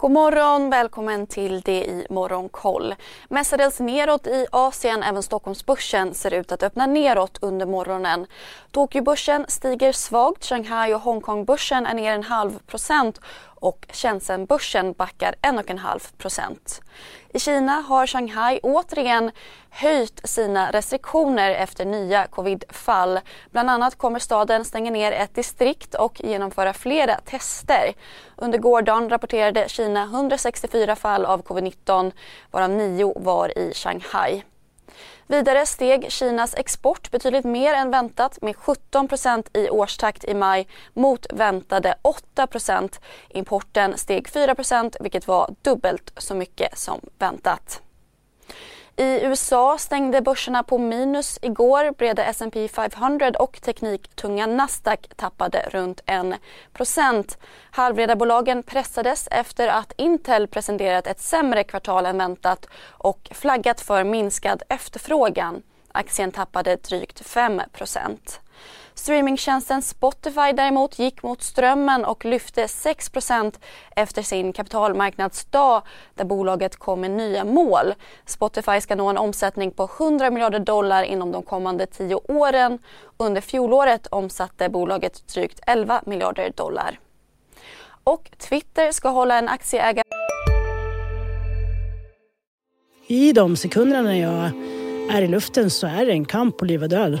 God morgon, välkommen till det i Morgonkoll. Mestadels neråt i Asien, även Stockholmsbörsen ser ut att öppna neråt under morgonen. Tokyobörsen stiger svagt, Shanghai och Hongkongbörsen är ner en halv procent och Shenzhenbörsen backar 1,5 procent. I Kina har Shanghai återigen höjt sina restriktioner efter nya covidfall. Bland annat kommer staden stänga ner ett distrikt och genomföra flera tester. Under gårdagen rapporterade Kina 164 fall av covid-19 varav nio var i Shanghai. Vidare steg Kinas export betydligt mer än väntat med 17% i årstakt i maj mot väntade 8% Importen steg 4% vilket var dubbelt så mycket som väntat. I USA stängde börserna på minus igår. Breda S&P 500 och tekniktunga Nasdaq tappade runt 1% Halvledarbolagen pressades efter att Intel presenterat ett sämre kvartal än väntat och flaggat för minskad efterfrågan. Aktien tappade drygt 5 Streamingtjänsten Spotify däremot gick mot strömmen och lyfte 6% efter sin kapitalmarknadsdag där bolaget kom med nya mål. Spotify ska nå en omsättning på 100 miljarder dollar inom de kommande tio åren. Under fjolåret omsatte bolaget drygt 11 miljarder dollar. Och Twitter ska hålla en aktieägare... I de sekunderna när jag är i luften så är det en kamp på liv och död.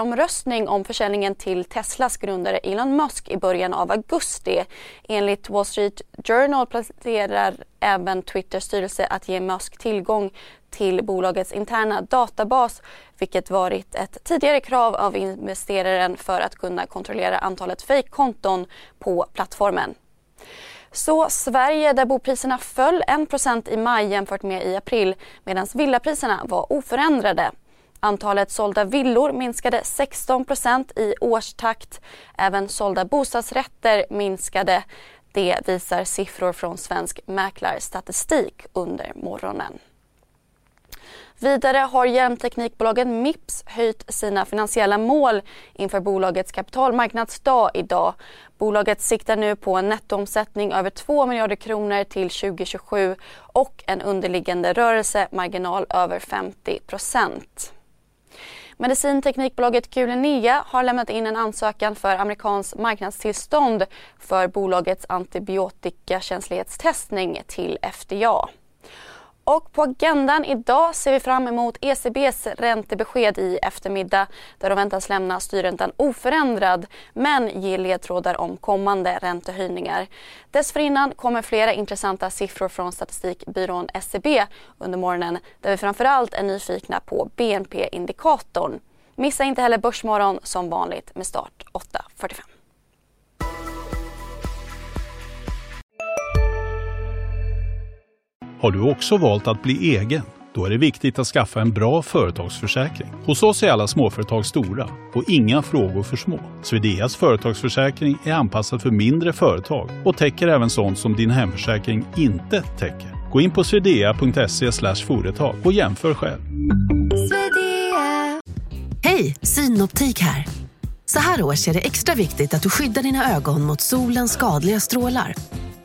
omröstning om försäljningen till Teslas grundare Elon Musk i början av augusti. Enligt Wall Street Journal planerar även Twitters styrelse att ge Musk tillgång till bolagets interna databas vilket varit ett tidigare krav av investeraren för att kunna kontrollera antalet fejkkonton på plattformen. Så Sverige där bopriserna föll 1 i maj jämfört med i april medan villapriserna var oförändrade. Antalet sålda villor minskade 16% i årstakt. Även sålda bostadsrätter minskade. Det visar siffror från Svensk Mäklarstatistik under morgonen. Vidare har hjälmteknikbolagen Mips höjt sina finansiella mål inför bolagets kapitalmarknadsdag idag. Bolaget siktar nu på en nettoomsättning över 2 miljarder kronor till 2027 och en underliggande rörelsemarginal över 50 procent. Medicinteknikbolaget Q-Linnea har lämnat in en ansökan för amerikanskt marknadstillstånd för bolagets antibiotikakänslighetstestning till FDA. Och på agendan idag ser vi fram emot ECBs räntebesked i eftermiddag där de väntas lämna styrräntan oförändrad men ge ledtrådar om kommande räntehöjningar. Dessförinnan kommer flera intressanta siffror från statistikbyrån SCB under morgonen där vi framförallt är nyfikna på BNP-indikatorn. Missa inte heller Börsmorgon som vanligt med start 8.45. Har du också valt att bli egen? Då är det viktigt att skaffa en bra företagsförsäkring. Hos oss är alla småföretag stora och inga frågor för små. Swedeas företagsförsäkring är anpassad för mindre företag och täcker även sånt som din hemförsäkring inte täcker. Gå in på swedea.se företag och jämför själv. Hej, Synoptik här. Så här års är det extra viktigt att du skyddar dina ögon mot solens skadliga strålar.